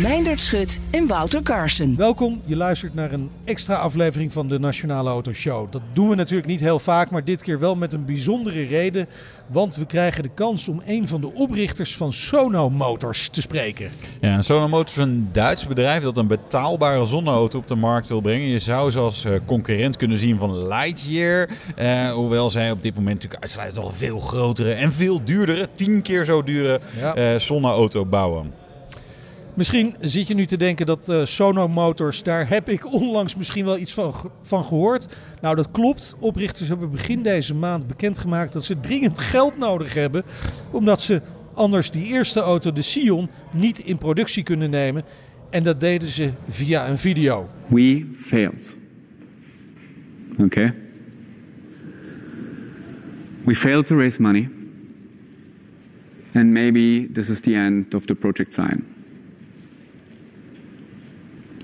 Meindert Schut en Wouter Carson. Welkom, je luistert naar een extra aflevering van de Nationale Autoshow. Dat doen we natuurlijk niet heel vaak, maar dit keer wel met een bijzondere reden. Want we krijgen de kans om een van de oprichters van Sono Motors te spreken. Ja, Sono Motors is een Duits bedrijf dat een betaalbare zonneauto op de markt wil brengen. Je zou ze als eh, concurrent kunnen zien van Lightyear. Eh, hoewel zij op dit moment natuurlijk uitsluitend nog een veel grotere en veel duurdere, tien keer zo dure Ja. eh, zonneauto bouwen. Misschien zit je nu te denken dat eh, Sono Motors, daar heb ik onlangs misschien wel iets van, van gehoord. Nou, dat klopt. Oprichters hebben begin deze maand bekendgemaakt dat ze dringend geld nodig hebben. Omdat ze anders die eerste auto, de Sion, niet in productie kunnen nemen. En dat deden ze via een video. We failed. Okay? We failed to raise money. And maybe this is the end of the project sign.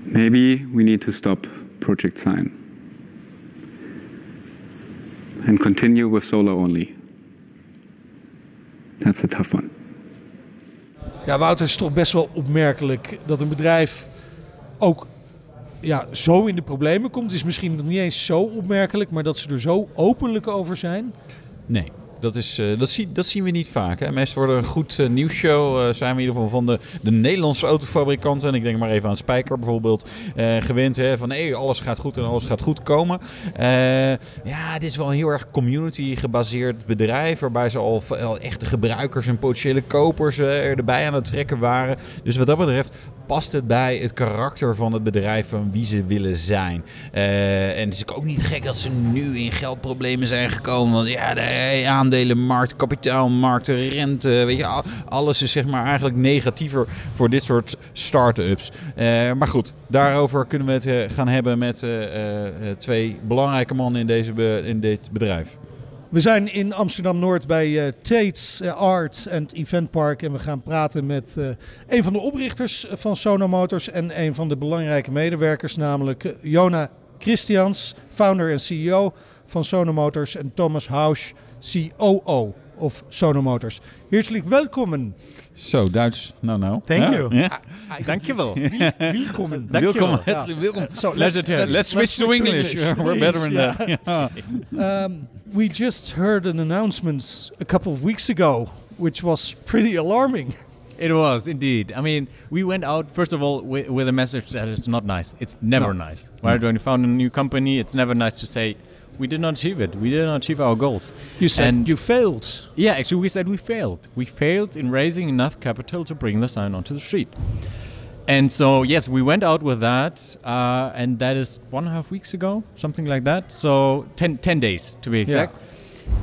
Maybe we need to stop project sign and continue with solar only. That's a tough one. Ja, Wouter, is toch best wel opmerkelijk dat een bedrijf ook ja, zo in de problemen komt. Het is misschien nog niet eens zo opmerkelijk, maar dat ze er zo openlijk over zijn. Nee. Dat, is, eh, dat, dat zien we niet vaak. Hè. Meestal worden een goed eh, nieuwsshow. eh, zijn we in ieder geval van de, de Nederlandse autofabrikanten. En ik denk maar even aan Spijker bijvoorbeeld. gewend hè, van hey, alles gaat goed en alles gaat goed komen. Ja, dit is wel een heel erg community gebaseerd bedrijf. Waarbij ze al, echte gebruikers en potentiële kopers erbij aan het trekken waren. Dus wat dat betreft past het bij het karakter van het bedrijf van wie ze willen zijn. En het is ook niet gek dat ze nu in geldproblemen zijn gekomen. Want ja, de aandelenmarkt, kapitaalmarkt, rente, weet je, al- alles is zeg maar eigenlijk negatiever voor dit soort start-ups. Eh, maar goed, daarover kunnen we het eh, gaan hebben met eh, twee belangrijke mannen in, deze in dit bedrijf. We zijn in Amsterdam-Noord bij eh, Art and Event Park. En we gaan praten met een van de oprichters van Sono Motors en een van de belangrijke medewerkers, namelijk Jona Christians, founder en CEO van Sono Motors, en Thomas Hausch, COO of Sono Motors. Herzlich welkom. Zo, Duits, nou nou. Thank Ja? you. Ja? Dankjewel. Welkom. Welkom. Ja. Welkom. So Let's, let's, switch to English. We're better in yeah. that. Yeah. Um, we just heard an announcement a couple of weeks ago, which was pretty alarming. It was indeed. I mean, we went out first of all with, with a message that is not nice. It's never No. nice. Right? When you found a new company, it's never nice to say we did not achieve it. We did not achieve our goals. You said And- you failed. Yeah, actually, we said we failed. We failed in raising enough capital to bring the Sion onto the street. And so, yes, we went out with that, uh, and that is one and a half weeks ago, something like that. So, 10, 10 days to be exact. Yeah.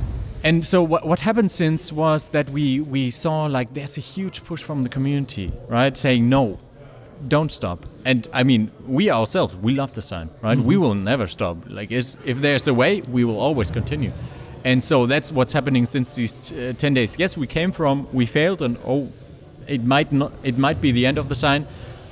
And so, what, what happened since was that we, we saw like there's a huge push from the community, right? Saying, no, don't stop. And I mean, we ourselves, we love the Sion, right? We will never stop. Like, is, if there's a way, we will always continue. And so that's what's happening since these uh, 10 days. Yes, we came from, we failed, and oh, it might not, it might be the end of the Sion,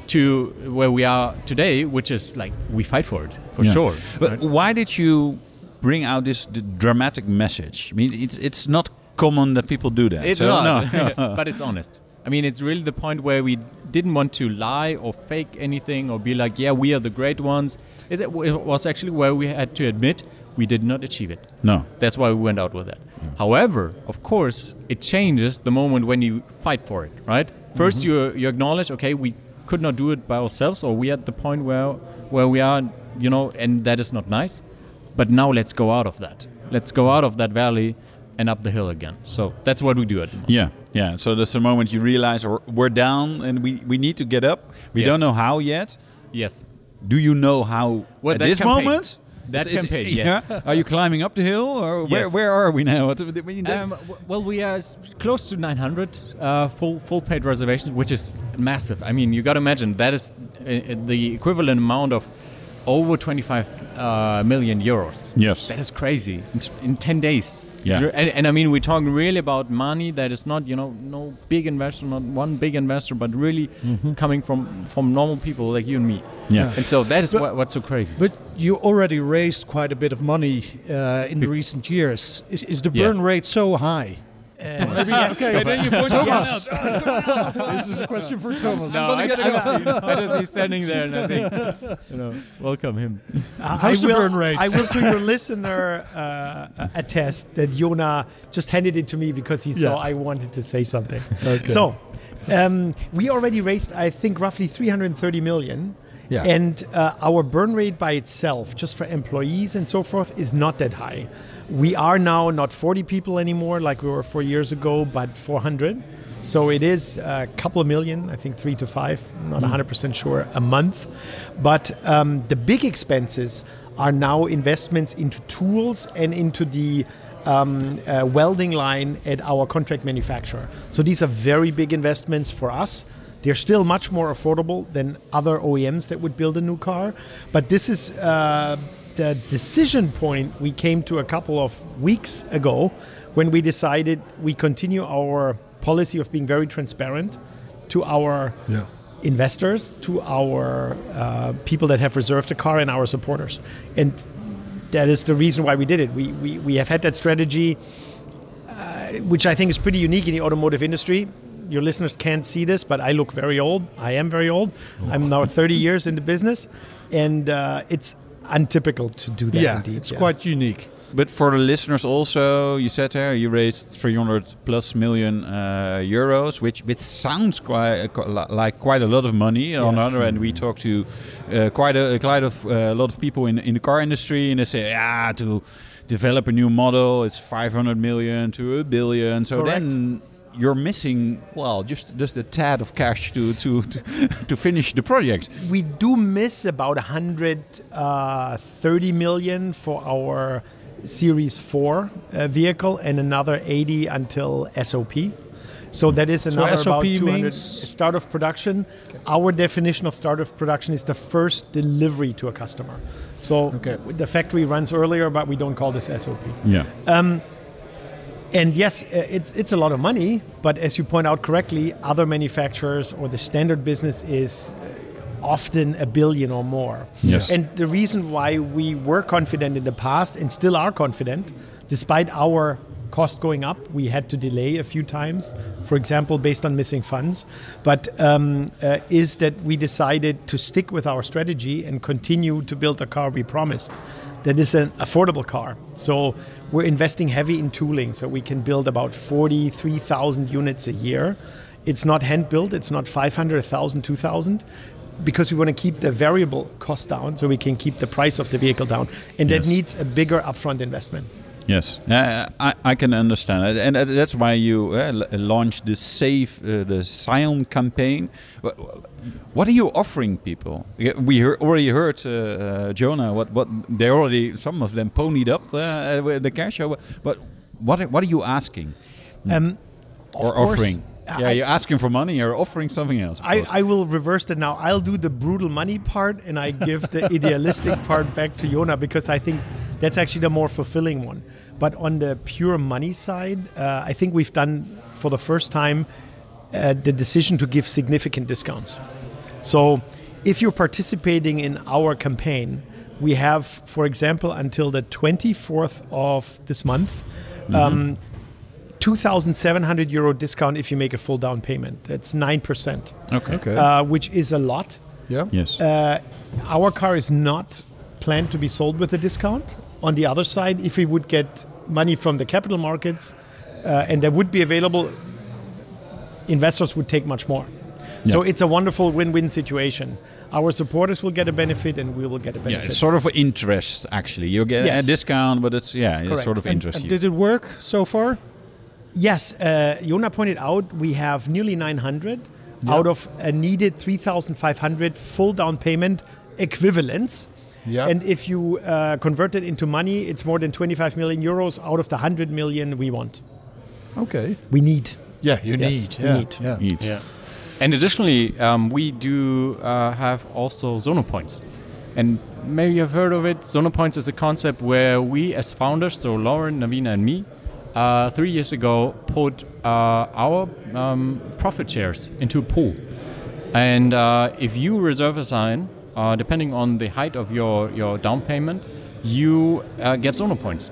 to where we are today, which is like we fight for it for Yeah. sure. But right? why did you bring out this d- dramatic message? I mean, it's it's not common that people do that. It's so, not, no. but it's honest. I mean, it's really the point where we didn't want to lie or fake anything or be like, yeah, we are the great ones. It, it was actually where we had to admit we did not achieve it. No. That's why we went out with that. However, of course, it changes the moment when you fight for it, right? 1st Mhm. you you acknowledge, okay, we could not do it by ourselves, or we at the point where where we are, you know, and that is not nice. But now let's go out of that. Let's go out of that valley and up the hill again. So that's what we do at the moment. Yeah, yeah. So that's the moment you realize we're, we're down and we, we need to get up. We Yes. don't know how yet. Yes. Do you know how Well, at this campaign. moment? That it- campaign, yeah? yes. Are you climbing up the hill or where, Yes. where are we now? What- I mean, that- Um, well, we are close to 900 uh, full full paid reservations, which is massive. I mean, you got to imagine that is uh, uh, the equivalent amount of over 25 uh, million euros. Yes. that is crazy in, t- in 10 days. It's Yeah. and, and I mean, we're talking really about money that is not, you know, no big investor, not one big investor, but really coming from from normal people like you and me. Yeah. And so that is But- what, what's so crazy. But you already raised quite a bit of money uh, in the recent years. Is, is the Yeah. burn rate so high? Maybe yes. Okay, then you point Thomas. this is a question for Thomas. no, I, I, I just he's standing there, and I think, you know, welcome him. I How's the will, burn rate? I will to your listener uh, attest that Jona just handed it to me because he saw I wanted to say something. So, um, we already raised, I think, roughly 330 million. Yeah. And uh, our burn rate by itself, just for employees and so forth, is not that high. We are now not 40 people anymore like we were four years ago, but 400. So it is a couple of million, I think three to five, not 100% sure, a month. But um, the big expenses are now investments into tools and into the um, uh, welding line at our contract manufacturer. So these are very big investments for us. They're still much more affordable than other OEMs that would build a new car. But this is uh, the decision point we came to a couple of weeks ago when we decided we continue our policy of being very transparent to our Yeah. investors, to our uh, people that have reserved a car, and our supporters. And that is the reason why we did it. We, we, we have had that strategy, uh, which I think is pretty unique in the automotive industry. Your listeners can't see this, but I look very old. I am very old. I'm now 30 years in the business, and uh, it's untypical to do that. yeah, indeed. it's yeah. quite unique. But for the listeners also, you said there you raised 300 plus million uh, euros, which which sounds quite like quite a lot of money. On the other hand, we talked to uh, quite a quite of uh, a lot of people in in the car industry, and they say, yeah, to develop a new model, it's 500 million to a billion. So Correct. then you're missing well just just a tad of cash to to to, to finish the project. we do miss about 130 million for our Series 4 uh, vehicle and another 80 until SOP. So that is another SOP about 200 means- start of production. Our definition of start of production is the first delivery to a customer. So Okay. the factory runs earlier, but we don't call this SOP. Yeah. And yes, uh, it's it's a lot of money, but as you point out correctly, other manufacturers or the standard business is uh, often a billion or more. Yes. And the reason why we were confident in the past and still are confident, despite our cost going up, we had to delay a few times, for example, based on missing funds, but um, uh, is that we decided to stick with our strategy and continue to build the car we promised. That is an affordable car. So we're investing heavy in tooling, so we can build about 43,000 units a year. It's not hand built, it's not 500, 1,000, 2,000 because we want to keep the variable cost down so we can keep the price of the vehicle down. And that needs a bigger upfront investment. Yes, uh, I, I can understand it, and that's why you uh, launched the Save uh, the Sion campaign. What are you offering people? We hear, already heard uh, uh, Jona. What what they already some of them ponied up uh, with the cash. uh, But what are- what are you asking Um, or course, offering? Yeah, I- you're asking for money. You're offering something else. I. I will reverse that now. I'll do the brutal money part and I give the idealistic part back to Jona because I think that's actually the more fulfilling one. But on the pure money side, uh, I think we've done for the first time uh, the decision to give significant discounts. So if you're participating in our campaign, we have, for example, until the 24th of this month, um, 2,700 euro discount if you make a full down payment. That's 9%, okay. Okay. uh, which is a lot. yeah. Yes. Uh, our car is not planned to be sold with a discount. On the other side, if we would get money from the capital markets uh, and that would be available, investors would take much more. So Yeah. it's a wonderful win-win situation. Our supporters will get a benefit, and we will get a benefit. Yeah, it's sort of interest actually. You get a discount, but it's yeah, it's sort of And- interest. And you. did it work so far? Yes, uh, Jona pointed out we have nearly 900 Yeah. out of a needed 3,500 full down payment equivalents. Yeah. And if you uh, convert it into money, it's more than 25 million euros out of the 100 million we want. Okay. We need. Yeah, you Yes, need. Yeah. need. yeah. Eat. Yeah. And additionally, um, we do uh, have also Sono points. And maybe you've heard of it. Sono points is a concept where we, as founders, so Laurin, Navina, and me, uh, three years ago, put uh, our um, profit shares into a pool. And uh, if you reserve a Sion, uh, depending on the height of your, your down payment, you get Sono points.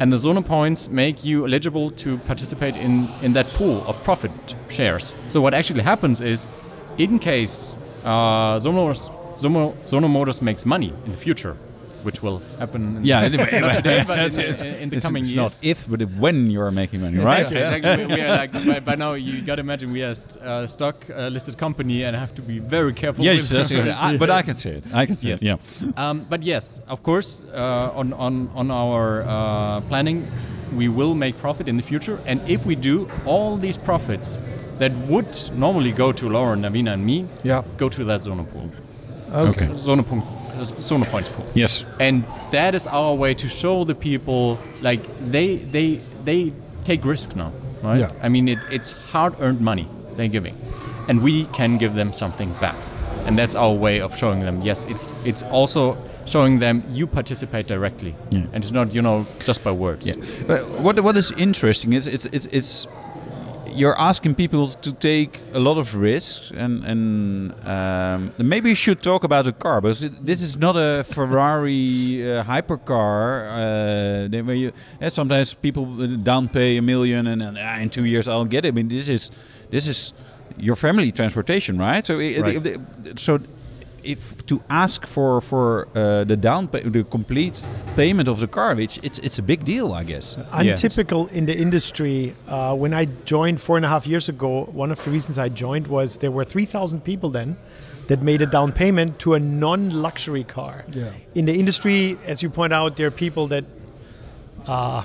And the Sono points make you eligible to participate in, in that pool of profit shares. So what actually happens is, in case uh, Sono Motors makes money in the future, which will happen Yeah, not today, but it's- in, it's- in, in the it's- coming years. not if, but if when you are making money, right? Exactly. we, we are like by, by now. You got to imagine we are a uh, stock uh, listed company and have to be very careful. Yes, with that's good. I- but I can see it. I can see yes. it. Yeah. Um, but yes, of course, uh, on on on our uh, planning, we will make profit in the future, and if we do, all these profits that would normally go to Laurin, Navina, and me, Yeah. go to that Sono pool. Okay. Sono, pool, Sono points pool. Yes. And that is our way to show the people like they they they take risk now, right? Yeah. I mean, it, it's hard-earned money they're giving, and we can give them something back, and that's our way of showing them. Yes, it's it's also showing them you participate directly, Yeah. and it's not you know just by words. Yeah. But what what is interesting is it's it's it's you're asking people to take a lot of risks and and um, maybe you should talk about the car because it, this is not a Ferrari uh, hypercar uh, where you yeah, sometimes people uh, down pay a million and, then ah, in two years I'll get it. I mean this is this is your family transportation, right? So it, Right. it- so if to ask for for uh, the down pay, the complete payment of the car, which it's it's a big deal, I guess. Untypical in the industry. Uh, when I joined four and a half years ago, one of the reasons I joined was there were 3,000 people then that made a down payment to a non-luxury car. Yeah. In the industry, as you point out, there are people that uh,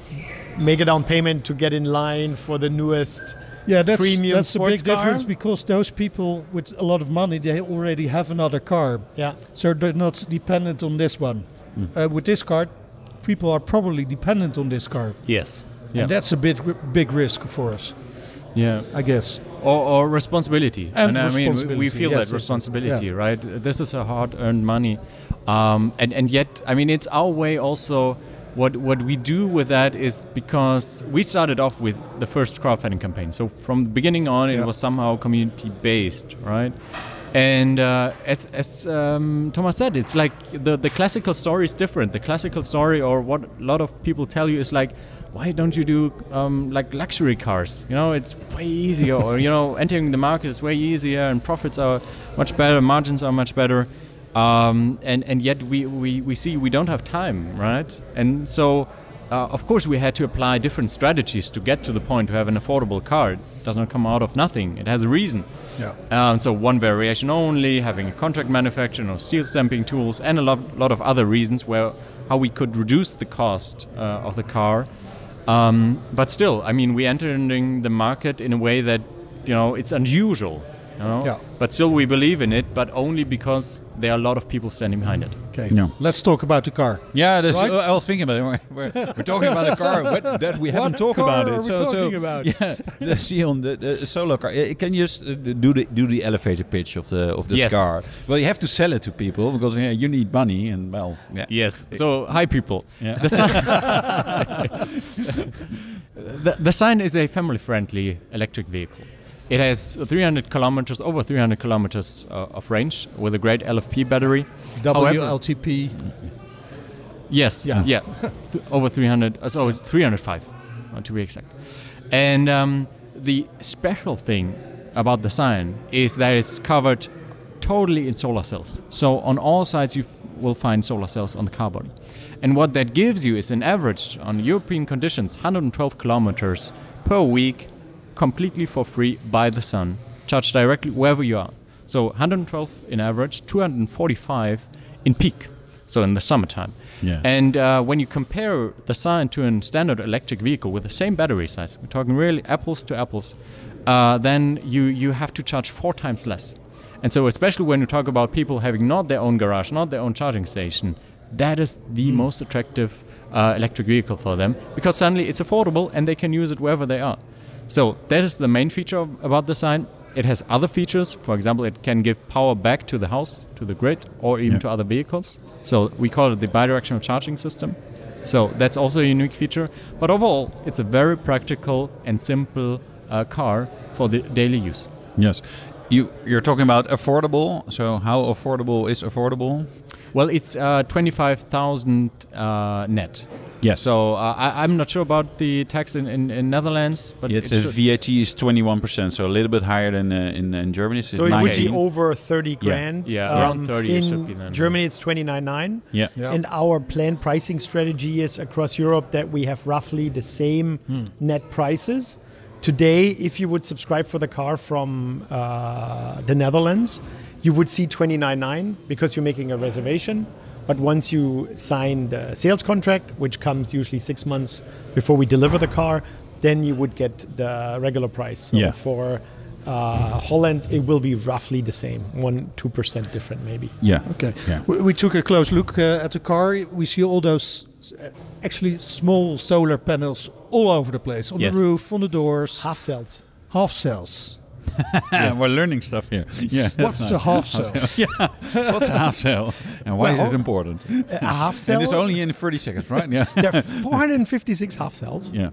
make a down payment to get in line for the newest Yeah, that's premium that's a sports big difference because those people with a lot of money they already have another car. Yeah. So they're not dependent on this one. Hmm. Uh, with this car, people are probably dependent on this car. Yes. Yeah. And that's a bit big risk for us, yeah. I guess. or, or responsibility. And I mean, we- we feel yes, that responsibility, yeah. right? This is a hard-earned money, um, and and yet, I mean, it's our way also. What what we do with that is because we started off with the first crowdfunding campaign. So from the beginning on, it was somehow community-based, right? And uh, as, as um, Thomas said, it's like the, the classical story is different. The classical story, or what a lot of people tell you, is like, why don't you do um, like luxury cars? You know, it's way easier, or you know, entering the market is way easier, and profits are much better, margins are much better, um, and and yet we, we, we see we don't have time, right? And so, uh, of course, we had to apply different strategies to get to the point to have an affordable car. It does not come out of nothing. It has a reason. Yeah. Um, so one variation only, having a contract manufacturer, no steel stamping tools, and a lot, lot of other reasons where how we could reduce the cost uh, of the car. Um, but still, I mean, we entering the market in a way that you know it's unusual. You know? Yeah. But still, we believe in it, but only because there are a lot of people standing behind it. Okay. Yeah. Let's talk about the car. Yeah, that's, Right? I was thinking about it. We're, we're, we're talking about a car but that we haven't What talked car about are it. we so, talking so about? yeah, the Sion, the, the solo car. Uh, Can you just uh, do the do the elevator pitch of the of this Yes. car? Well, you have to sell it to people because yeah, you need money and well, yeah. Yes. So, hi, people. Yeah. The, Sion the, the Sion is a family-friendly electric vehicle. It has 300 kilometers, over 300 kilometers uh, of range with a great LFP battery. However- WLTP. Yes. Yeah. Yeah. Over 300. Uh, so it's 305, uh, to be exact. And um, the special thing about the Sion is that it's covered totally in solar cells. So on all sides you will find solar cells on the car body. And what that gives you is an average on European conditions 112 kilometers per week completely for free by the sun charge directly wherever you are. So 112 in average, 245 in peak, so in the summertime. Yeah. And uh, when you compare the sun to a standard electric vehicle with the same battery size, we're talking really apples to apples, uh, then you, you have to charge four times less. And so, especially when you talk about people having not their own garage, not their own charging station, that is the most attractive uh, electric vehicle for them because suddenly it's affordable and they can use it wherever they are. So that is the main feature of, about the Sion. It has other features. For example, it can give power back to the house, to the grid, or even Yeah. to other vehicles. So we call it the bidirectional charging system. So that's also a unique feature. But overall, it's a very practical and simple uh, car for the daily use. Yes. You, you're talking about affordable. So how affordable is affordable? Well, it's uh, 25,000 uh, net. Yes. So uh, I, I'm not sure about the tax in, in, in Netherlands, but Yes, it the VAT is 21%, so a little bit higher than uh, in, in Germany. It's So it would be over 30 grand. Um, Yeah, around 30 it In should be then. Germany, it's 29.9. Yeah. Yeah. And our planned pricing strategy is across Europe that we have roughly the same Hmm. net prices. Today, if you would subscribe for the car from uh, the Netherlands, you would see 29.9 because you're making a reservation. But once you sign the sales contract, which comes usually six months before we deliver the car, then you would get the regular price. So Yeah. for uh, Holland, it will be roughly the same, one two percent different, maybe. Yeah. Okay. Yeah. We, we took a close look uh, at the car. We see all those uh, actually small solar panels all over the place on Yes. the roof, on the doors. Half cells. Half cells. We're learning stuff here. Yeah. What's nice. a half cell? yeah. What's a half cell? And why is it important? A half cell. And it's only in 30 seconds, right? Yeah. there are 456 half cells, yeah.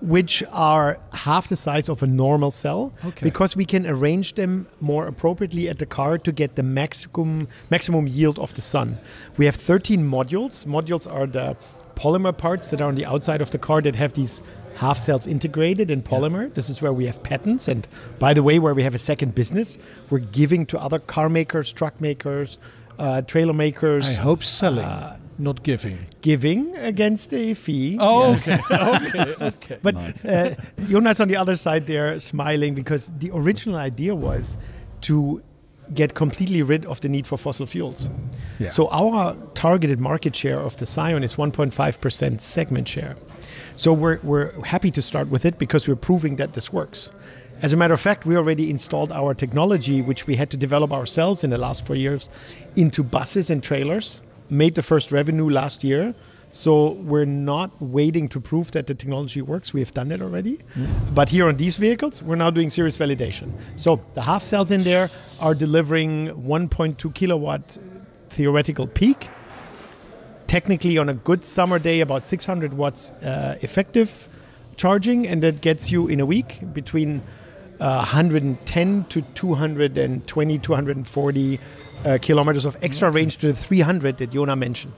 which are half the size of a normal cell, Okay. because we can arrange them more appropriately at the car to get the maximum maximum yield of the sun. We have 13 modules. Modules are the polymer parts that are on the outside of the car that have these half cells integrated in polymer. This is where we have patents, and by the way, where we have a second business, we're giving to other car makers, truck makers, uh, trailer makers. I hope selling, Uh, not giving. giving against a fee. Oh, Yes. okay, okay, okay. But uh, Jona's on the other side there smiling because the original idea was to get completely rid of the need for fossil fuels. Yeah. So our targeted market share of the Sion is 1.5% segment share. So we're, we're happy to start with it because we're proving that this works. As a matter of fact, we already installed our technology, which we had to develop ourselves in the last four years, into buses and trailers. Made the first revenue last year. So we're not waiting to prove that the technology works. We have done it already. But here on these vehicles, we're now doing serious validation. So the half cells in there are delivering 1.2 kilowatt theoretical peak. Technically, on a good summer day, about 600 watts uh, effective charging, and that gets you in a week between uh, 110 to 220, 240 uh, kilometers of extra range to the 300 that Jona mentioned.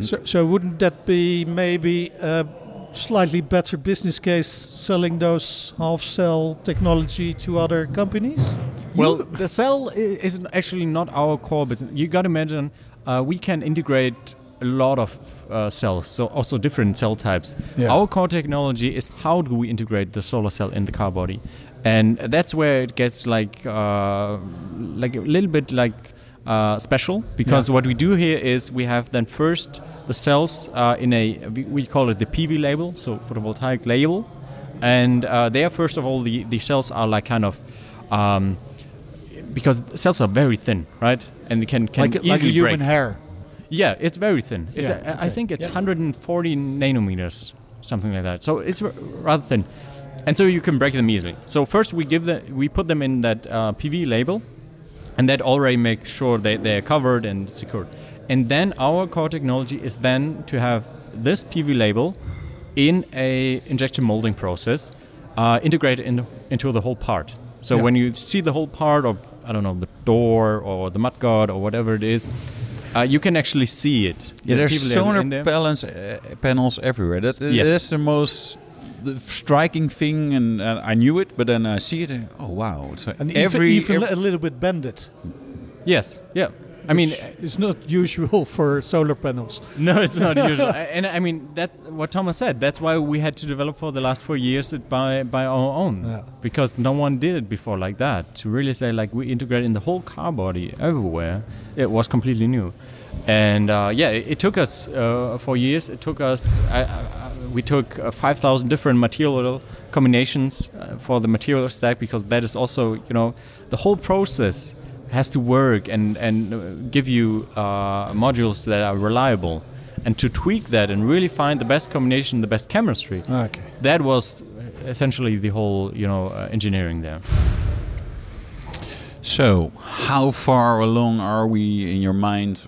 So, so wouldn't that be maybe a slightly better business case selling those half cell technology to other companies? Well, the cell is actually not our core business. You got to imagine uh, we can integrate a lot of uh, cells, so also different cell types. Yeah. Our core technology is how do we integrate the solar cell in the car body, and that's where it gets like uh, like a little bit like uh, special because Yeah. what we do here is we have then first the cells uh, in a we, call it the PV label, so photovoltaic label, and uh, there first of all the the cells are like kind of um, because cells are very thin, right? And they can can Like, a- like a human break. hair. Yeah, it's very thin. It's Yeah, a- I okay. think it's Yes. 140 nanometers, something like that. So it's r- rather thin, and so you can break them easily. So first we give the we put them in that uh, PV label, and that already makes sure that they're covered and secured. And then our core technology is then to have this PV label in a injection molding process uh, integrated in, into the whole part. So Yeah. when you see the whole part of I don't know the door or the mudguard or whatever it is, uh, you can actually see it. Yeah, The there's solar there. panels, uh, panels everywhere. That's, Yes. that's the most the striking thing, and uh, I knew it, but then I see it, and oh wow! It's uh, And every, even, even ev- a little bit bended. Yes, yeah. I mean, it's not usual for solar panels. No, it's not usual. and I mean, that's what Thomas said. That's why we had to develop for the last four years it by by our own, Yeah. because no one did it before like that. To really say like we integrate in the whole car body everywhere, it was completely new. And uh, yeah, it, it took us uh, four years. It took us. I, I, we took uh, five thousand different material combinations uh, for the material stack because that is also you know the whole process has to work and and uh, give you uh, modules that are reliable and to tweak that and really find the best combination the best chemistry Okay. that was essentially the whole you know uh, engineering there So, how far along are we in your mind?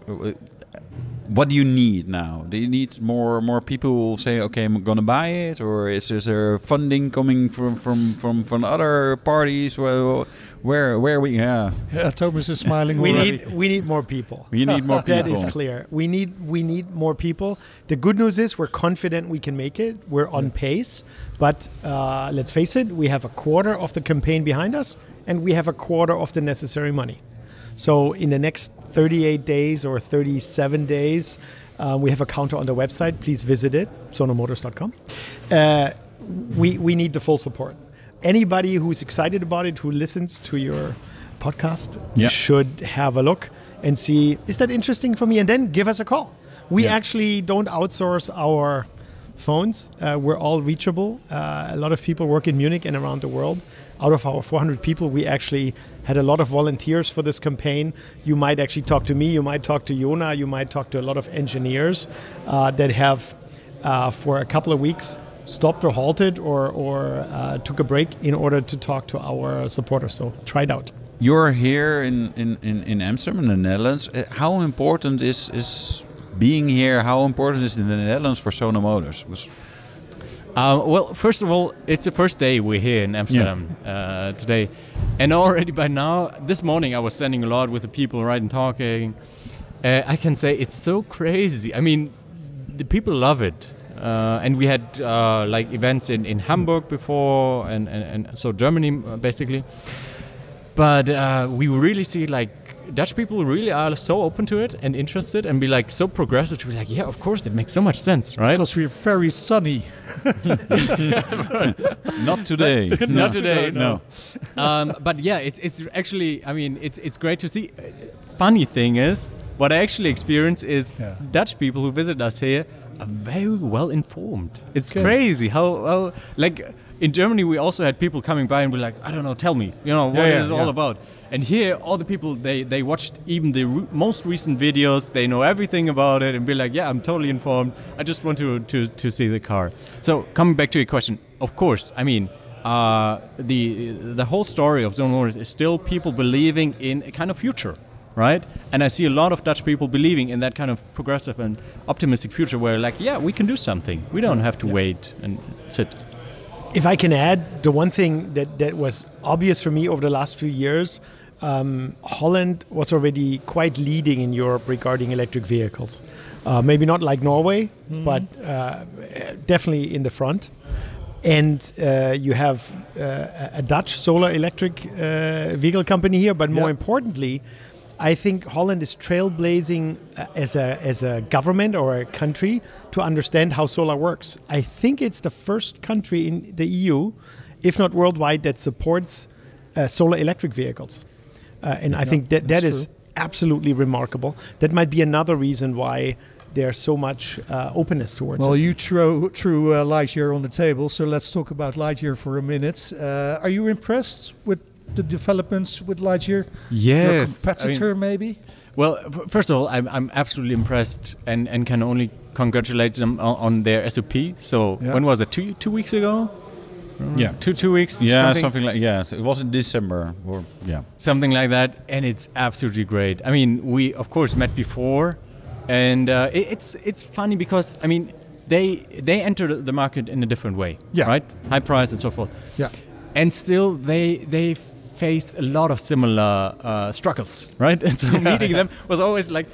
What do you need now? Do you need more more people who say, "Okay, I'm going to buy it," or is, is there funding coming from from from, from other parties? Where where where we? Yeah, Yeah, Thomas is smiling we already. need we need more people. You need more people. That is clear. We need we need more people. The good news is we're confident we can make it. We're on pace, but uh, let's face it, we have a quarter of the campaign behind us, and we have a quarter of the necessary money. So in the next 38 days or 37 days, uh, we have a counter on the website. Please visit it, sonomotors.com. Uh, we, we need the full support. Anybody who's excited about it, who listens to your podcast, should have a look and see, is that interesting for me? And then give us a call. We actually don't outsource our phones. Uh, we're all reachable. Uh, a lot of people work in Munich and around the world. Out of our 400 people, we actually had a lot of volunteers for this campaign. You might actually talk to me, you might talk to Jona, you might talk to a lot of engineers uh, that have, uh, for a couple of weeks, stopped or halted or, or uh, took a break in order to talk to our supporters. So try it out. You're here in, in, in, in Amsterdam, in the Netherlands. Uh, How important is, is being here? How important is in the Netherlands for Sono Motors? Was- Uh, well, first of all, it's the first day we're here in Amsterdam uh, today, and already by now, this morning I was standing a lot with the people, right, and talking. Uh, I can say it's so crazy. I mean, the people love it, uh, and we had uh, like events in, in Hamburg before, and, and, and so Germany uh, basically. But uh, we really see like Dutch people really are so open to it and interested, and be like so progressive to be like, yeah, of course, it makes so much sense, right? Because we're very sunny. Not today. Not today. No. um, but yeah, it's it's actually. I mean, it's it's great to see. Funny thing is, what I actually experience is Yeah. Dutch people who visit us here are very well informed. It's Good. crazy how, how like in Germany we also had people coming by and be like, I don't know, tell me, you know, what Yeah, is yeah, it all about? And here, all the people they they watched even the re- most recent videos. They know everything about it and be like, yeah, I'm totally informed. I just want to to to see the car. So coming back to your question, of course, I mean. Uh, the the whole story of Sono Motors is still people believing in a kind of future, right? And I see a lot of Dutch people believing in that kind of progressive and optimistic future, where like, yeah, we can do something. We don't have to wait and sit. If I can add, the one thing that, that was obvious for me over the last few years, um, Holland was already quite leading in Europe regarding electric vehicles. Uh, maybe not like Norway, but uh, definitely in the front. And uh, you have uh, a Dutch solar electric uh, vehicle company here, but more importantly, I think Holland is trailblazing uh, as a as a government or a country to understand how solar works. I think it's the first country in the EU, if not worldwide, that supports uh, solar electric vehicles, uh, and I think that that that's is absolutely remarkable. That might be another reason why there's so much uh, openness towards Well, it. you threw, threw uh, Lightyear on the table, so let's talk about Lightyear for a minute. Uh, are you impressed with the developments with Lightyear? Your Yes, competitor, maybe? Well, first of all, I'm, I'm absolutely impressed and, and can only congratulate them on, on their SOP. So Yeah. when was it? Two two weeks ago? Yeah. Two two weeks. Yeah, something, like yeah. It was in December or yeah. something like that, and it's absolutely great. I mean, we of course met before, and uh, it, it's it's funny because I mean they they entered the market in a different way, Yeah. right? High price and so forth, Yeah. and still they they faced a lot of similar uh, struggles, right? And so meeting them was always like.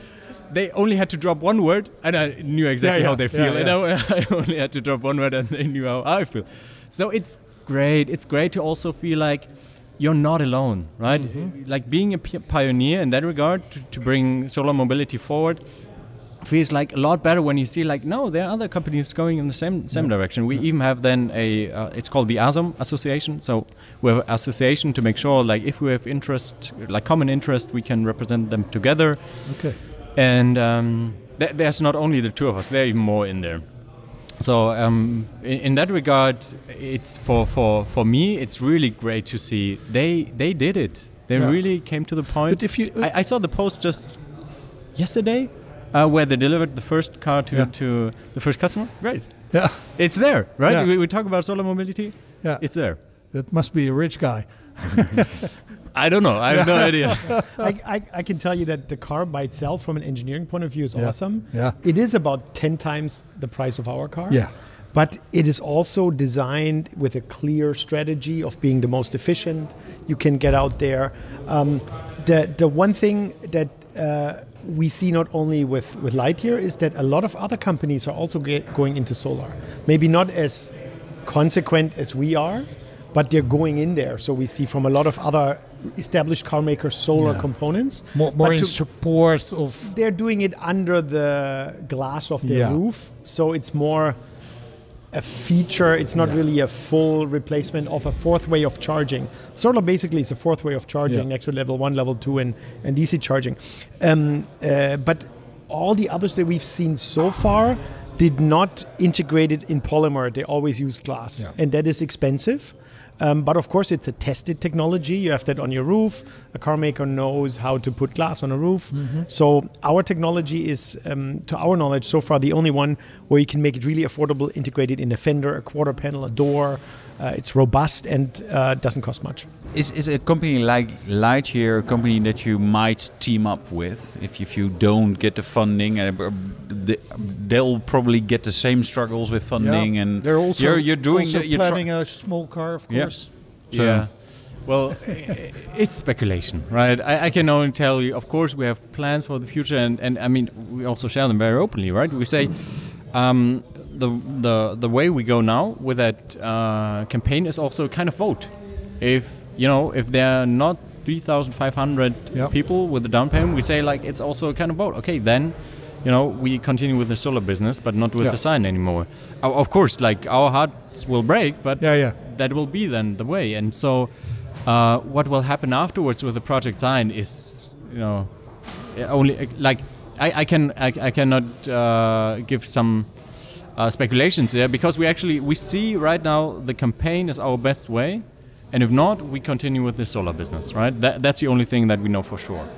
They only had to drop one word, and I knew exactly Yeah, how they feel. yeah, And I, I only had to drop one word, and they knew how I feel. So it's great. It's great to also feel like you're not alone, right? Like being a pioneer in that regard to, to bring solar mobility forward feels like a lot better when you see like no there are other companies going in the same same direction we even have then a uh, it's called the ASOM association so we have an association to make sure like if we have interest like common interest we can represent them together Okay. And um, th- there's not only the two of us there are even more in there so um, in, in that regard it's for, for, for me it's really great to see they they did it they Yeah. really came to the point But if you- I, I saw the post just yesterday uh, where they delivered the first car to, Yeah. to the first customer great Yeah. it's there right Yeah. we, we talk about solar mobility Yeah. it's there That must be a rich guy. I don't know I have no idea I, I, I can tell you that the car by itself, from an engineering point of view, is Yeah. awesome. Yeah. It is about 10 times the price of our car. Yeah. But it is also designed with a clear strategy of being the most efficient. You can get out there. Um, the, the one thing that uh, we see not only with, with Lightyear is that a lot of other companies are also get, going into solar. Maybe not as consequent as we are, but they're going in there. So we see from a lot of other established car makers solar Yeah. components. More, more in to- support of. they're doing it under the glass of their Yeah. roof, so it's more a feature. It's not Yeah. really a full replacement of a fourth way of charging. Solar basically is a fourth way of charging next to level one, level two, and, and DC charging. Um, uh, but all the others that we've seen so far did not integrate it in polymer. They always use glass, Yeah. and that is expensive. Um, but of course, it's a tested technology. You have that on your roof. A car maker knows how to put glass on a roof. So our technology is, um, to our knowledge, so far the only one where you can make it really affordable, integrated in a fender, a quarter panel, a door. Uh, it's robust and uh, doesn't cost much. Is, is a company like Lightyear a company that you might team up with if, if you don't get the funding? Uh, they'll probably get the same struggles with funding, yeah. and they're also you're, you're doing also the, you're planning a small car, of Yeah. course. So- yeah. Well, it's speculation, right? I, I can only tell you, of course, we have plans for the future, and, and I mean, we also share them very openly, right? We say um, the, the, the way we go now with that uh, campaign is also a kind of vote. If, you know, if there are not 3,500 Yep. people with the down payment, we say, like, it's also a kind of vote. Okay, then, you know, we continue with the solar business, but not with Yeah. the Sion anymore. Of course, like, our hearts will break, but Yeah, yeah. that will be then the way. And so, uh, what will happen afterwards with the project Sion is, you know, only like I, I can I, I cannot uh, give some uh, speculations there because we actually we see right now the campaign is our best way, and if not, we continue with the solar business. Right, that, that's the only thing that we know for sure.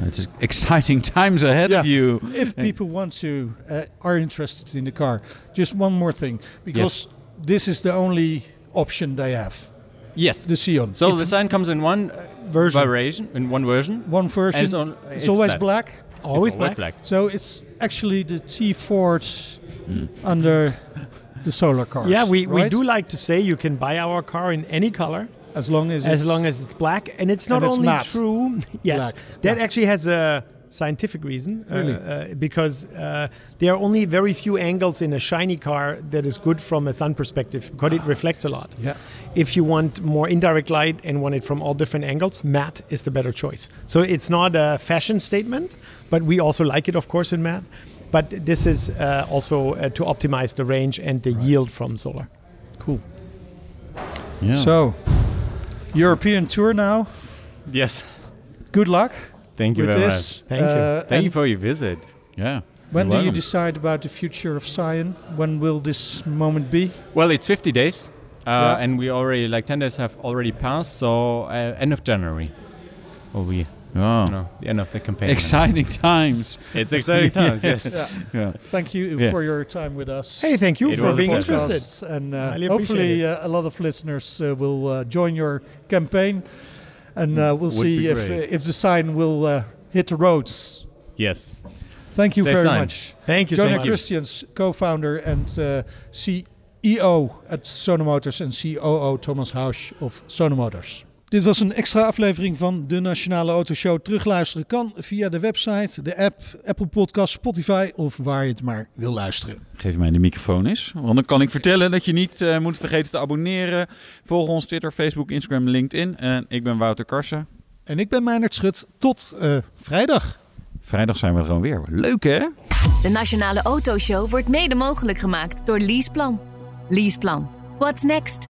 It's exciting times ahead of you. If people want to, uh, are interested in the car, just one more thing, because this is the only option they have. Yes. The Sion. So It's the Sion comes in one Version. variation, in one version. one version. And it's, on, it's, always black. Always It's always black. black. So it's actually the T Fords under the solar cars. Yeah, we, we do like to say you can buy our car in any color. As long as as it's long as it's black and it's not And it's only matte. true yes Black, that yeah. actually has a scientific reason uh, uh, because uh, there are only very few angles in a shiny car that is good from a sun perspective because it reflects a lot Yeah. if you want more indirect light and want it from all different angles matte is the better choice so it's not a fashion statement but we also like it of course in matte but this is uh, also uh, to optimize the range and the yield from solar cool. Yeah. So, European tour now. Yes. Good luck. Thank you with very this. much. Thank you. Uh, Thank you for your visit. yeah. When do you decide about the future of Sion? When will this moment be? Well, it's 50 days, uh, Yeah. and we already like 10 days have already passed. So uh, end of January will be Oh. you know, the end of the campaign. Exciting times. It's exciting times. Yes. Yeah. Yeah. Thank you Yeah. for your time with us. hey thank you It for being interested podcast, and uh, Highly hopefully appreciate uh, a lot of listeners uh, will uh, join your campaign, and uh, we'll Would see if uh, if the Sion will uh, hit the roads. Yes. Thank you Say very Sion. much, thank you so Jona much Christians, co-founder and uh, CEO at Sono Motors, and COO Thomas Hausch of Sono Motors. Dit was een extra aflevering van de Nationale Autoshow. Terugluisteren kan via de website, de app, Apple Podcast, Spotify of waar je het maar wil luisteren. Geef mij de microfoon eens. Want dan kan ik vertellen dat je niet uh, moet vergeten te abonneren. Volg ons Twitter, Facebook, Instagram, LinkedIn. En ik ben Wouter Karsen. En ik ben Meijnerd Schut. Tot uh, vrijdag. Vrijdag zijn we er gewoon weer. Leuk hè? De Nationale Autoshow wordt mede mogelijk gemaakt door Leaseplan. Leaseplan. What's next?